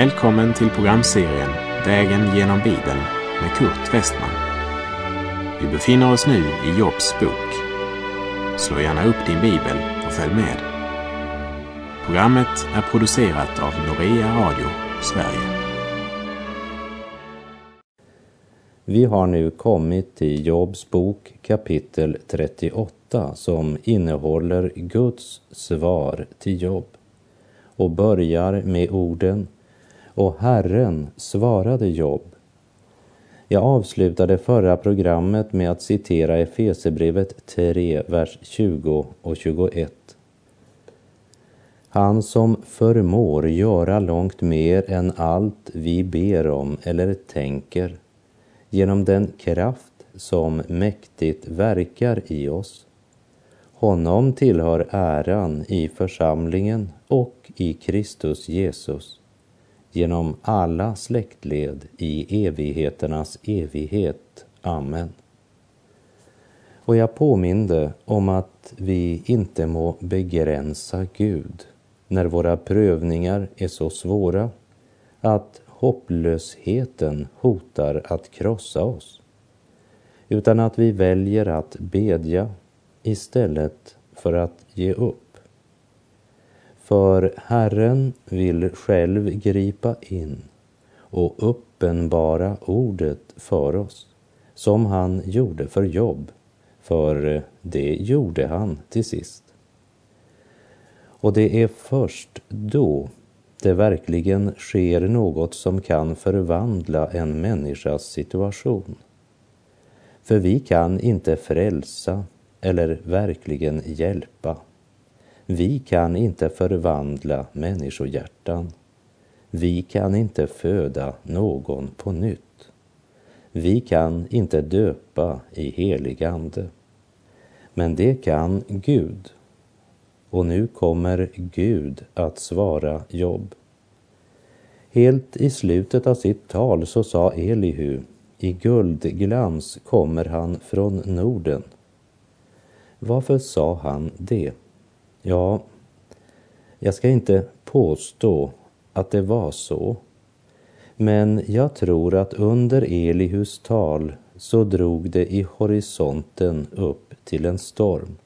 Välkommen till programserien Vägen genom Bibeln med Kurt Westman. Vi befinner oss nu i Jobs bok. Slå gärna upp din bibel och följ med. Programmet är producerat av Norea Radio Sverige. Vi har nu kommit till Jobs bok kapitel 38 som innehåller Guds svar till Job och börjar med orden och Herren svarade Job. Jag avslutade förra programmet med att citera Efesebrevet 3, vers 20 och 21. Han som förmår göra långt mer än allt vi ber om eller tänker genom den kraft som mäktigt verkar i oss. Honom tillhör äran i församlingen och i Kristus Jesus genom alla släktled i evigheternas evighet. Amen. Och jag påminde om att vi inte må begränsa Gud när våra prövningar är så svåra att hopplösheten hotar att krossa oss, utan att vi väljer att bedja istället för att ge upp. För Herren vill själv gripa in och uppenbara ordet för oss, som han gjorde för Jobb, för det gjorde han till sist. Och det är först då det verkligen sker något som kan förvandla en människas situation. För vi kan inte frälsa eller verkligen hjälpa. Vi kan inte förvandla människohjärtan. Vi kan inte föda någon på nytt. Vi kan inte döpa i helig ande. Men det kan Gud. Och nu kommer Gud att svara Jobb. Helt i slutet av sitt tal så sa Elihu, i guldglans kommer han från Norden. Varför sa han det? Ja, jag ska inte påstå att det var så. Men jag tror att under Elihus tal så drog det i horisonten upp till en storm.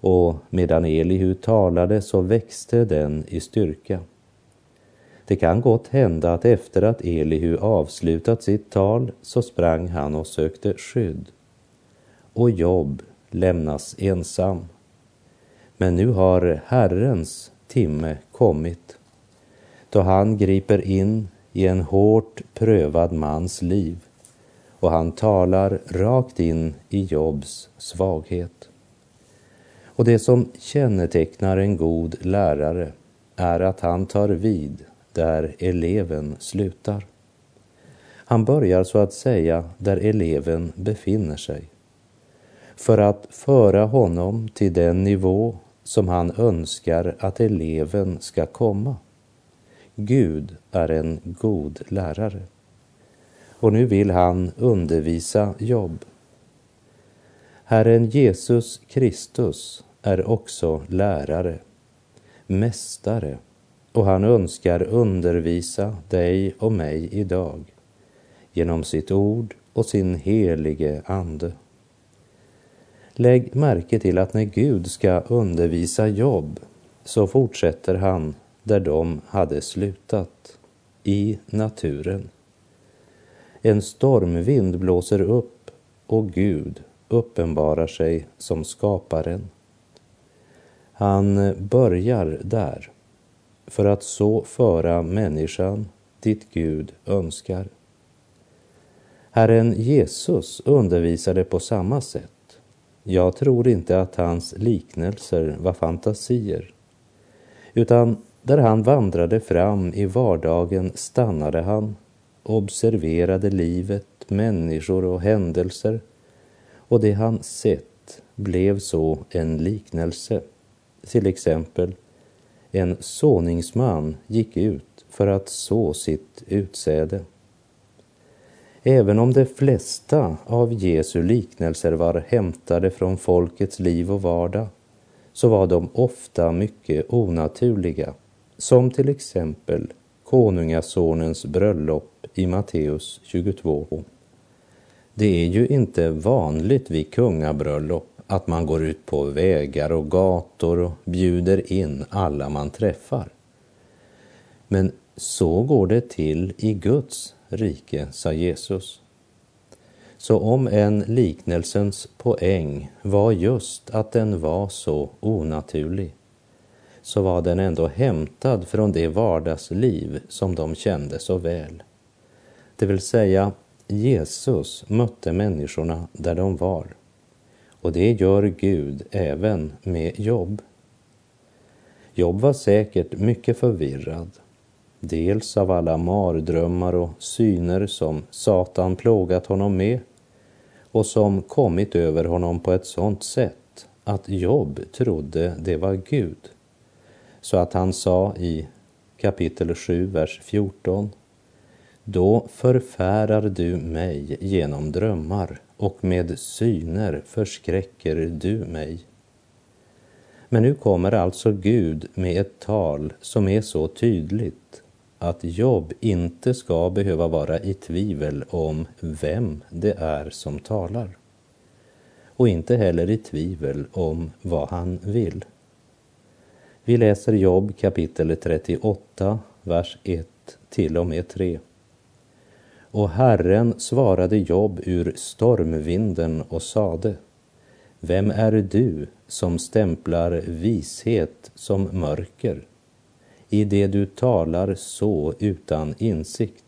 Och medan Elihu talade så växte den i styrka. Det kan gott hända att efter att Elihu avslutat sitt tal så sprang han och sökte skydd. Och Jobb lämnas ensam. Men nu har Herrens timme kommit då han griper in i en hårt prövad mans liv och han talar rakt in i Jobs svaghet. Och det som kännetecknar en god lärare är att han tar vid där eleven slutar. Han börjar så att säga där eleven befinner sig för att föra honom till den nivå som han önskar att eleven ska komma. Gud är en god lärare. Och nu vill han undervisa Jobb. Herren Jesus Kristus är också lärare, mästare och han önskar undervisa dig och mig idag genom sitt ord och sin helige Ande. Lägg märke till att när Gud ska undervisa Jobb så fortsätter han där de hade slutat, i naturen. En stormvind blåser upp och Gud uppenbarar sig som skaparen. Han börjar där för att så föra människan dit Gud önskar. Herren Jesus undervisade på samma sätt jag tror inte att hans liknelser var fantasier, utan där han vandrade fram i vardagen stannade han, observerade livet, människor och händelser och det han sett blev så en liknelse. Till exempel, en såningsman gick ut för att så sitt utsäde. Även om de flesta av Jesu liknelser var hämtade från folkets liv och vardag så var de ofta mycket onaturliga, som till exempel konungasonens bröllop i Matteus 22. Det är ju inte vanligt vid kungabröllop att man går ut på vägar och gator och bjuder in alla man träffar. Men så går det till i Guds rike, sa Jesus. Så om en liknelsens poäng var just att den var så onaturlig, så var den ändå hämtad från det vardagsliv som de kände så väl. Det vill säga, Jesus mötte människorna där de var. Och det gör Gud även med Jobb. Jobb var säkert mycket förvirrad. Dels av alla mardrömmar och syner som Satan plågat honom med och som kommit över honom på ett sådant sätt att Job trodde det var Gud. Så att han sa i kapitel 7, vers 14 då förfärar du mig genom drömmar och med syner förskräcker du mig. Men nu kommer alltså Gud med ett tal som är så tydligt att Job inte ska behöva vara i tvivel om vem det är som talar. Och inte heller i tvivel om vad han vill. Vi läser Job, kapitel 38, vers 1 till och med 3. Och Herren svarade Job ur stormvinden och sade Vem är du som stämplar vishet som mörker i det du talar så utan insikt?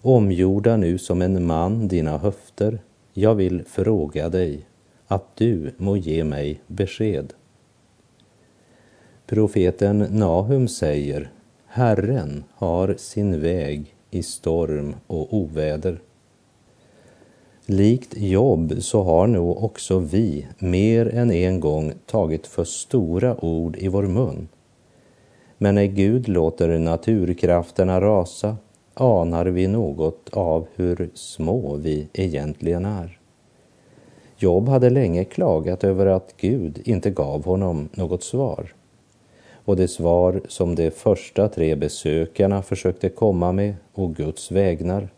Omgjorda nu som en man dina höfter, jag vill fråga dig att du må ge mig besked. Profeten Nahum säger Herren har sin väg i storm och oväder. Likt Jobb så har nog också vi mer än en gång tagit för stora ord i vår mun. Men när Gud låter naturkrafterna rasa anar vi något av hur små vi egentligen är. Job hade länge klagat över att Gud inte gav honom något svar och det svar som de första tre besökarna försökte komma med och Guds vägnar,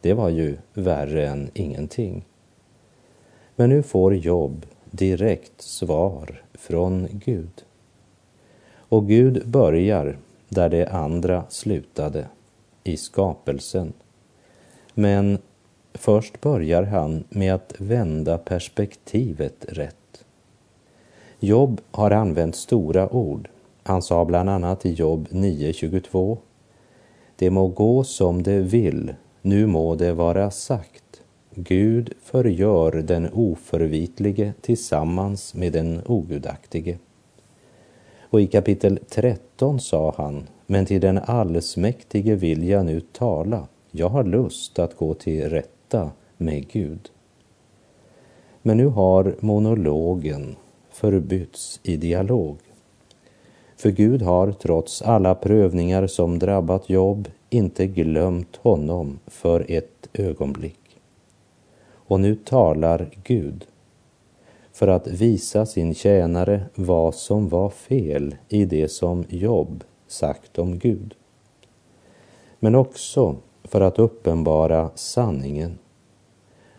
det var ju värre än ingenting. Men nu får Job direkt svar från Gud. Och Gud börjar där det andra slutade, i skapelsen. Men först börjar han med att vända perspektivet rätt. Jobb har använt stora ord han sa bland annat i Jobb 9.22 Det må gå som det vill, nu må det vara sagt. Gud förgör den oförvitlige tillsammans med den ogudaktige. Och i kapitel 13 sa han, men till den allsmäktige vill jag nu tala. Jag har lust att gå till rätta med Gud. Men nu har monologen förbytts i dialog. För Gud har trots alla prövningar som drabbat Jobb inte glömt honom för ett ögonblick. Och nu talar Gud för att visa sin tjänare vad som var fel i det som Jobb sagt om Gud. Men också för att uppenbara sanningen.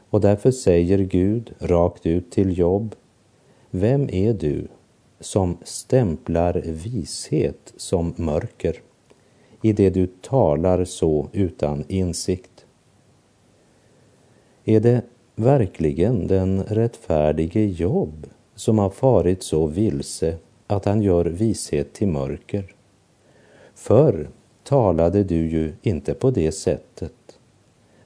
Och därför säger Gud rakt ut till Jobb, Vem är du som stämplar vishet som mörker i det du talar så utan insikt? Är det verkligen den rättfärdige Jobb som har farit så vilse att han gör vishet till mörker? Förr talade du ju inte på det sättet.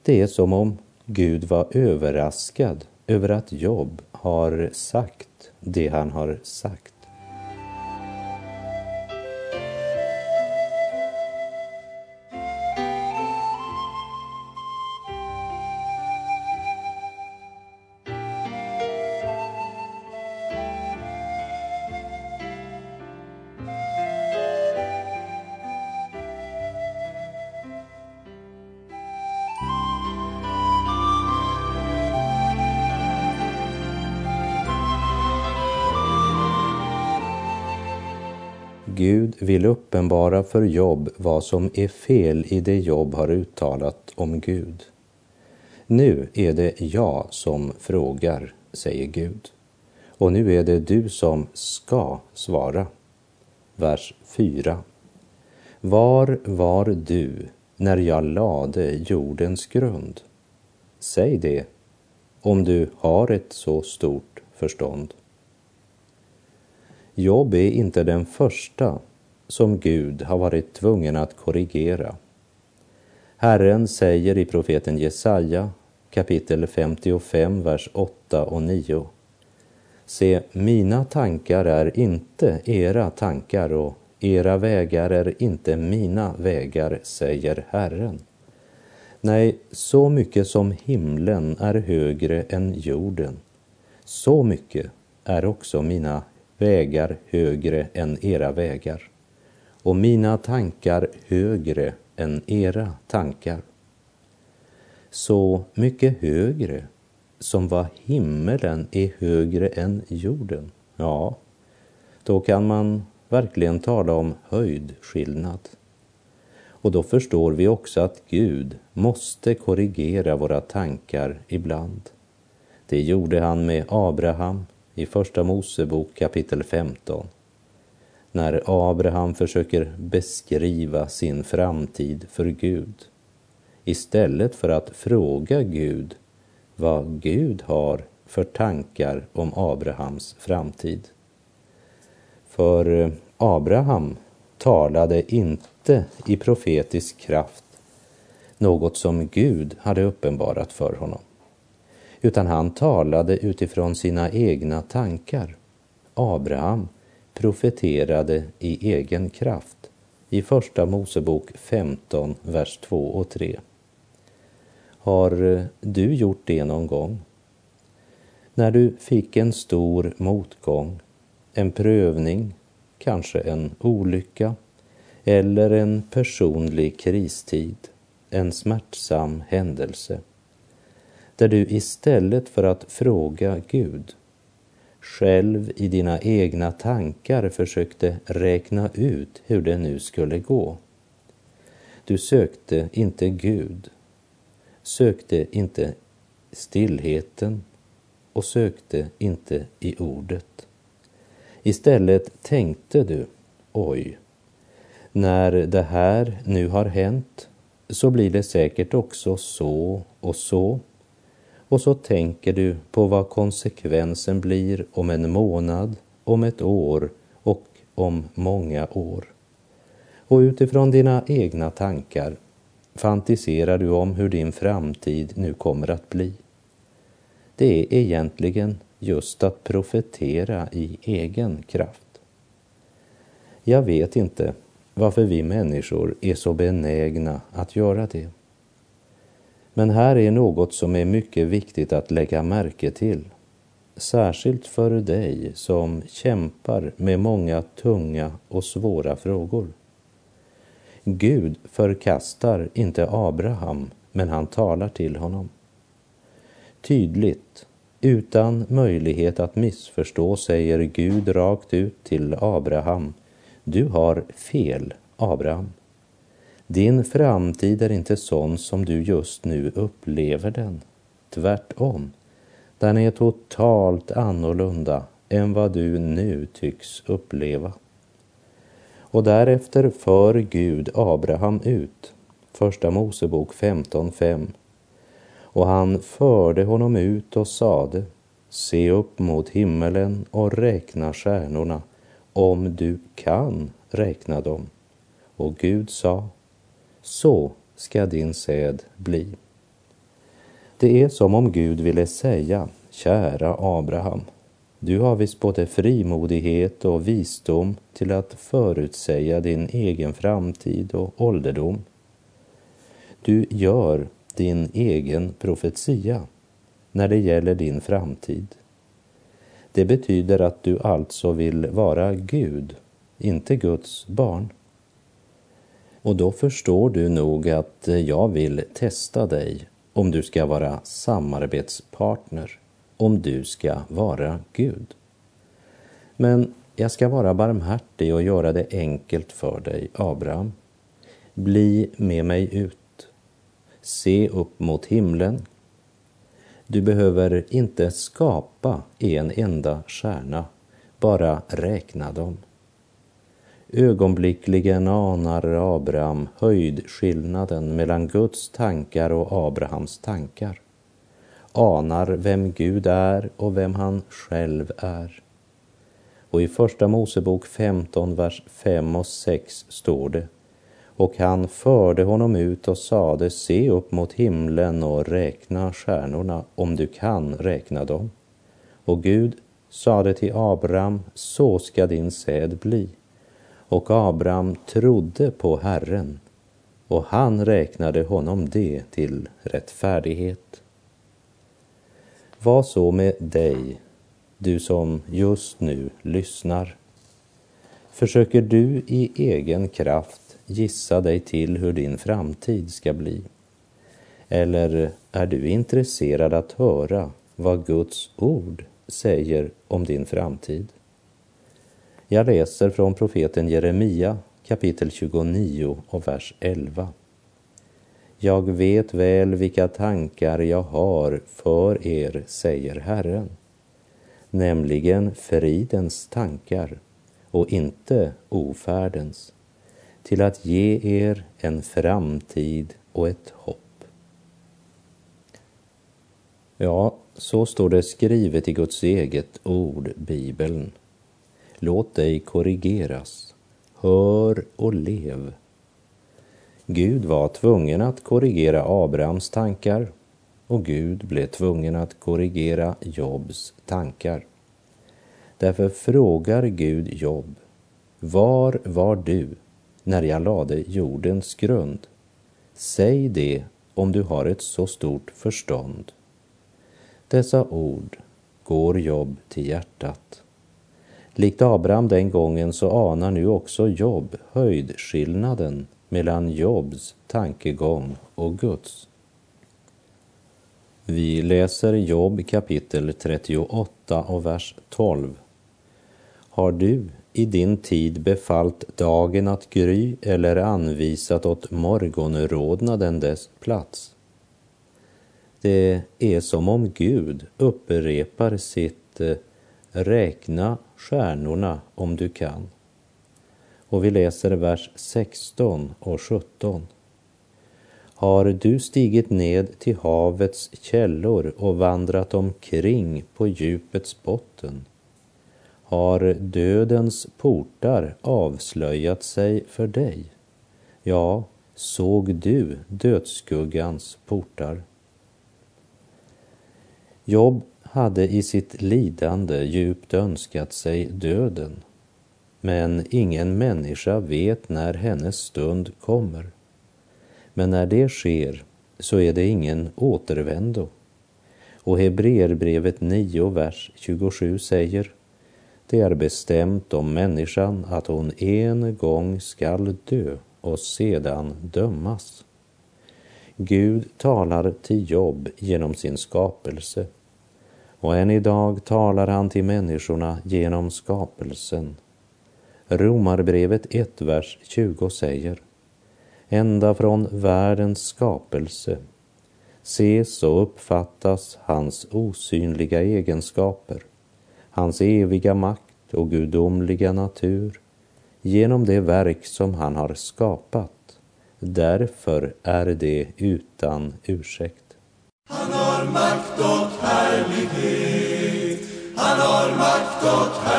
Det är som om Gud var överraskad över att Jobb har sagt det han har sagt. Gud vill uppenbara för Jobb vad som är fel i det Jobb har uttalat om Gud. Nu är det jag som frågar, säger Gud. Och nu är det du som ska svara. Vers 4. Var var du när jag lade jordens grund? Säg det, om du har ett så stort förstånd. Jobb är inte den första som Gud har varit tvungen att korrigera. Herren säger i profeten Jesaja kapitel 55, vers 8 och 9. Se, mina tankar är inte era tankar och era vägar är inte mina vägar, säger Herren. Nej, så mycket som himlen är högre än jorden, så mycket är också mina vägar högre än era vägar och mina tankar högre än era tankar. Så mycket högre som vad himmelen är högre än jorden. Ja, då kan man verkligen tala om höjdskillnad. Och då förstår vi också att Gud måste korrigera våra tankar ibland. Det gjorde han med Abraham i Första Mosebok kapitel 15. När Abraham försöker beskriva sin framtid för Gud istället för att fråga Gud vad Gud har för tankar om Abrahams framtid. För Abraham talade inte i profetisk kraft något som Gud hade uppenbarat för honom utan han talade utifrån sina egna tankar. Abraham profeterade i egen kraft i Första Mosebok 15, vers 2 och 3. Har du gjort det någon gång? När du fick en stor motgång, en prövning, kanske en olycka eller en personlig kristid, en smärtsam händelse där du istället för att fråga Gud själv i dina egna tankar försökte räkna ut hur det nu skulle gå. Du sökte inte Gud, sökte inte stillheten och sökte inte i ordet. Istället tänkte du, oj, när det här nu har hänt så blir det säkert också så och så och så tänker du på vad konsekvensen blir om en månad, om ett år och om många år. Och utifrån dina egna tankar fantiserar du om hur din framtid nu kommer att bli. Det är egentligen just att profetera i egen kraft. Jag vet inte varför vi människor är så benägna att göra det. Men här är något som är mycket viktigt att lägga märke till. Särskilt för dig som kämpar med många tunga och svåra frågor. Gud förkastar inte Abraham, men han talar till honom. Tydligt, utan möjlighet att missförstå, säger Gud rakt ut till Abraham. Du har fel, Abraham. Din framtid är inte sån som du just nu upplever den. Tvärtom. Den är totalt annorlunda än vad du nu tycks uppleva. Och därefter för Gud Abraham ut. Första Mosebok 15.5. Och han förde honom ut och sade, se upp mot himmelen och räkna stjärnorna, om du kan räkna dem. Och Gud sa, så ska din säd bli. Det är som om Gud ville säga, kära Abraham, du har visst både frimodighet och visdom till att förutsäga din egen framtid och ålderdom. Du gör din egen profetia när det gäller din framtid. Det betyder att du alltså vill vara Gud, inte Guds barn. Och då förstår du nog att eh, jag vill testa dig om du ska vara samarbetspartner, om du ska vara Gud. Men jag ska vara barmhärtig och göra det enkelt för dig, Abraham. Bli med mig ut. Se upp mot himlen. Du behöver inte skapa en enda stjärna, bara räkna dem. Ögonblickligen anar Abraham höjdskillnaden mellan Guds tankar och Abrahams tankar. Anar vem Gud är och vem han själv är. Och i Första Mosebok 15, vers 5 och 6 står det och han förde honom ut och sade, se upp mot himlen och räkna stjärnorna, om du kan räkna dem. Och Gud sade till Abraham, så ska din säd bli. Och Abraham trodde på Herren, och han räknade honom det till rättfärdighet. Vad så med dig, du som just nu lyssnar? Försöker du i egen kraft gissa dig till hur din framtid ska bli? Eller är du intresserad att höra vad Guds ord säger om din framtid? Jag läser från profeten Jeremia kapitel 29 och vers 11. Jag vet väl vilka tankar jag har för er, säger Herren, nämligen fridens tankar och inte ofärdens, till att ge er en framtid och ett hopp. Ja, så står det skrivet i Guds eget ord, Bibeln. Låt dig korrigeras. Hör och lev. Gud var tvungen att korrigera Abrahams tankar och Gud blev tvungen att korrigera Jobs tankar. Därför frågar Gud Job, var var du när jag lade jordens grund? Säg det om du har ett så stort förstånd. Dessa ord går Job till hjärtat. Likt Abraham den gången så anar nu också Jobb höjdskillnaden mellan Jobs tankegång och Guds. Vi läser Jobb kapitel 38 och vers 12. Har du i din tid befallt dagen att gry eller anvisat åt morgonrodnaden dess plats? Det är som om Gud upprepar sitt eh, räkna stjärnorna om du kan. Och vi läser vers 16 och 17. Har du stigit ned till havets källor och vandrat omkring på djupets botten? Har dödens portar avslöjat sig för dig? Ja, såg du dödsskuggans portar? Jobb hade i sitt lidande djupt önskat sig döden. Men ingen människa vet när hennes stund kommer. Men när det sker så är det ingen återvändo. Och Hebreerbrevet 9, vers 27 säger Det är bestämt om människan att hon en gång skall dö och sedan dömas. Gud talar till Jobb genom sin skapelse och än idag talar han till människorna genom skapelsen. Romarbrevet 1, vers 20 säger Ända från världens skapelse ses och uppfattas hans osynliga egenskaper, hans eviga makt och gudomliga natur genom det verk som han har skapat. Därför är det utan ursäkt. Han har makt och härlighet. Han har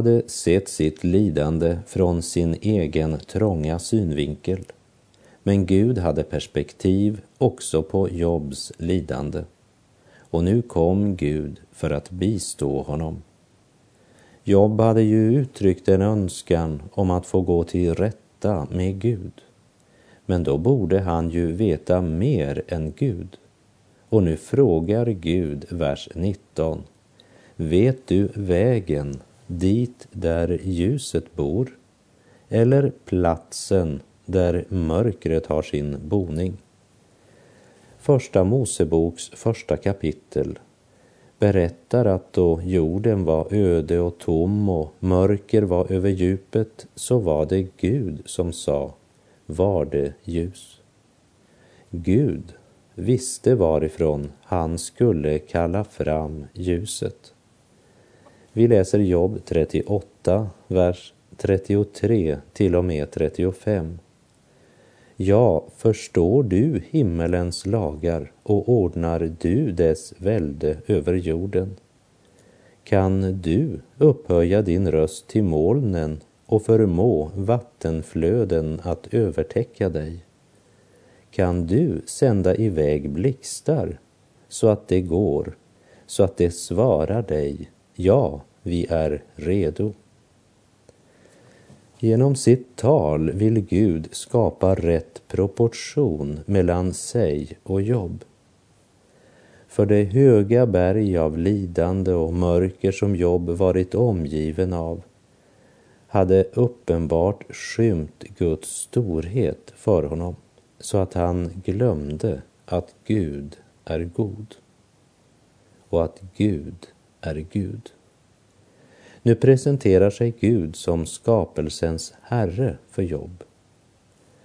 hade sett sitt lidande från sin egen trånga synvinkel. Men Gud hade perspektiv också på Jobs lidande. Och nu kom Gud för att bistå honom. Job hade ju uttryckt en önskan om att få gå till rätta med Gud. Men då borde han ju veta mer än Gud. Och nu frågar Gud, vers 19. Vet du vägen dit där ljuset bor? Eller platsen där mörkret har sin boning? Första Moseboks första kapitel berättar att då jorden var öde och tom och mörker var över djupet så var det Gud som sa var det ljus. Gud visste varifrån han skulle kalla fram ljuset. Vi läser Jobb 38, vers 33 till och med 35. Ja, förstår du himmelens lagar och ordnar du dess välde över jorden? Kan du upphöja din röst till molnen och förmå vattenflöden att övertäcka dig? Kan du sända iväg blixtar så att det går, så att det svarar dig, ja, vi är redo. Genom sitt tal vill Gud skapa rätt proportion mellan sig och jobb. För det höga berg av lidande och mörker som Jobb varit omgiven av hade uppenbart skymt Guds storhet för honom så att han glömde att Gud är god och att Gud är Gud. Nu presenterar sig Gud som skapelsens herre för Jobb.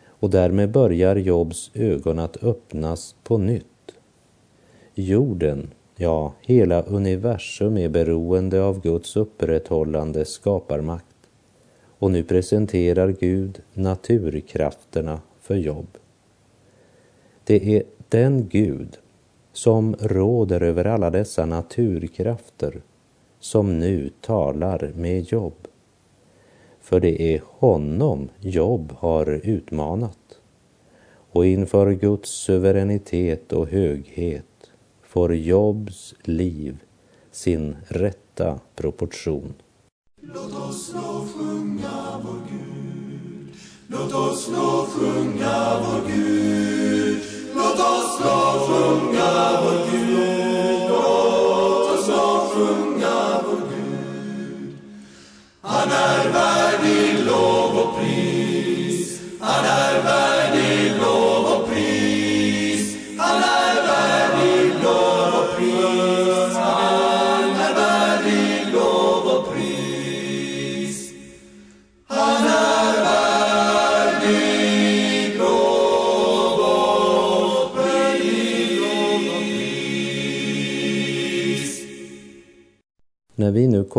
Och därmed börjar Jobs ögon att öppnas på nytt. Jorden, ja, hela universum är beroende av Guds upprätthållande skaparmakt. Och nu presenterar Gud naturkrafterna för Jobb. Det är den Gud som råder över alla dessa naturkrafter som nu talar med Jobb. För det är honom Jobb har utmanat. Och inför Guds suveränitet och höghet får Jobs liv sin rätta proportion. Låt oss lovsjunga sjunga vår Gud. Låt oss lovsjunga sjunga vår Gud. Låt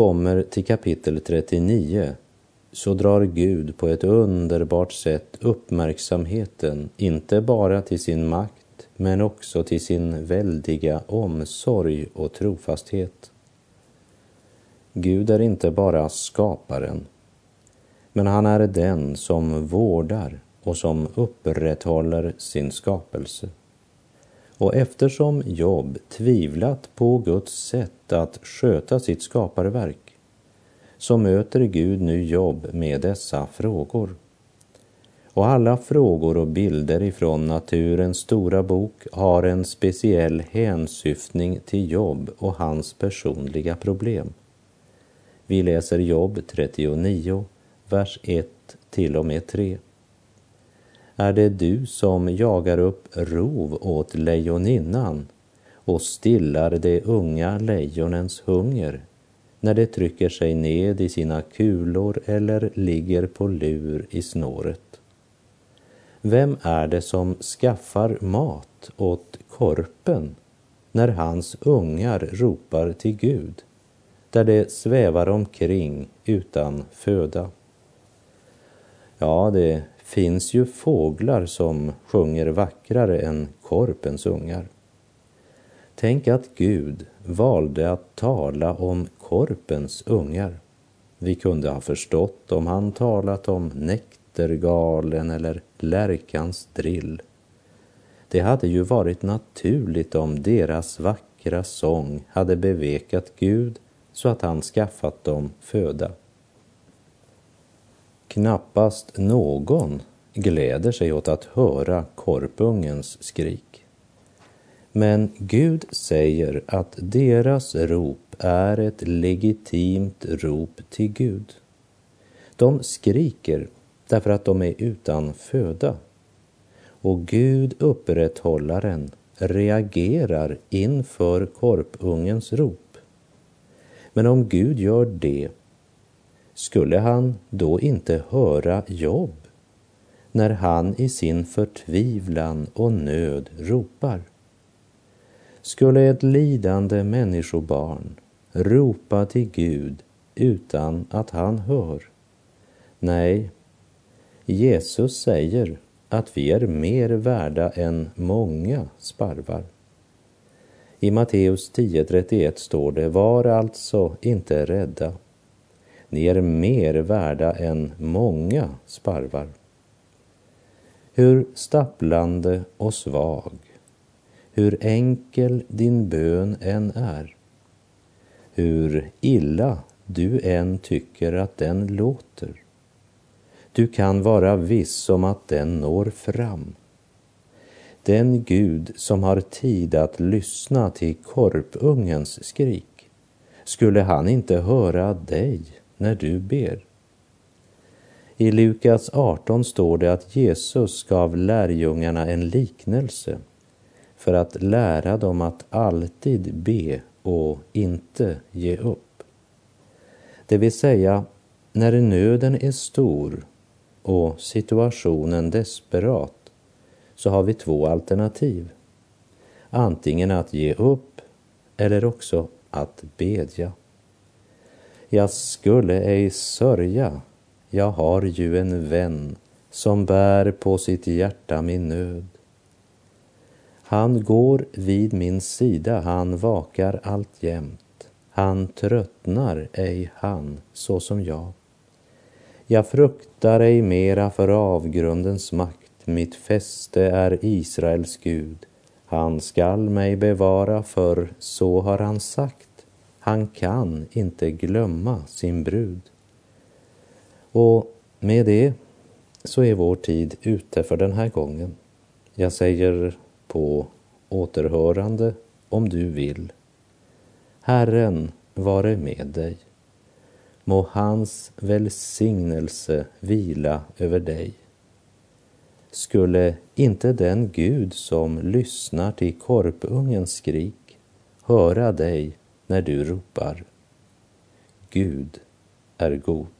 kommer till kapitel 39 så drar Gud på ett underbart sätt uppmärksamheten inte bara till sin makt men också till sin väldiga omsorg och trofasthet. Gud är inte bara skaparen, men han är den som vårdar och som upprätthåller sin skapelse. Och eftersom Job tvivlat på Guds sätt att sköta sitt skaparverk så möter Gud nu Job med dessa frågor. Och alla frågor och bilder ifrån naturens stora bok har en speciell hänsyftning till Job och hans personliga problem. Vi läser Job 39, vers 1 till och med 3. Är det du som jagar upp rov åt lejoninnan och stillar de unga lejonens hunger när de trycker sig ned i sina kulor eller ligger på lur i snåret? Vem är det som skaffar mat åt korpen när hans ungar ropar till Gud, där de svävar omkring utan föda? Ja, det finns ju fåglar som sjunger vackrare än korpens ungar. Tänk att Gud valde att tala om korpens ungar. Vi kunde ha förstått om han talat om näktergalen eller lärkans drill. Det hade ju varit naturligt om deras vackra sång hade bevekat Gud så att han skaffat dem föda. Knappast någon gläder sig åt att höra korpungens skrik. Men Gud säger att deras rop är ett legitimt rop till Gud. De skriker därför att de är utan föda. Och Gud, upprätthållaren, reagerar inför korpungens rop. Men om Gud gör det, skulle han då inte höra Jobb när han i sin förtvivlan och nöd ropar? Skulle ett lidande människobarn ropa till Gud utan att han hör? Nej, Jesus säger att vi är mer värda än många sparvar. I Matteus 10.31 står det, var alltså inte rädda. Ni är mer värda än många sparvar. Hur stapplande och svag, hur enkel din bön än är, hur illa du än tycker att den låter, du kan vara viss om att den når fram. Den Gud som har tid att lyssna till korpungens skrik, skulle han inte höra dig när du ber? I Lukas 18 står det att Jesus gav lärjungarna en liknelse för att lära dem att alltid be och inte ge upp. Det vill säga, när nöden är stor och situationen desperat så har vi två alternativ. Antingen att ge upp eller också att bedja. Jag skulle ej sörja, jag har ju en vän som bär på sitt hjärta min nöd. Han går vid min sida, han vakar alltjämt. Han tröttnar ej han så som jag. Jag fruktar ej mera för avgrundens makt, mitt fäste är Israels Gud. Han skall mig bevara, för så har han sagt. Han kan inte glömma sin brud. Och med det så är vår tid ute för den här gången. Jag säger på återhörande om du vill. Herren vare med dig. Må hans välsignelse vila över dig. Skulle inte den Gud som lyssnar till korpungens skrik höra dig när du ropar? Gud är god.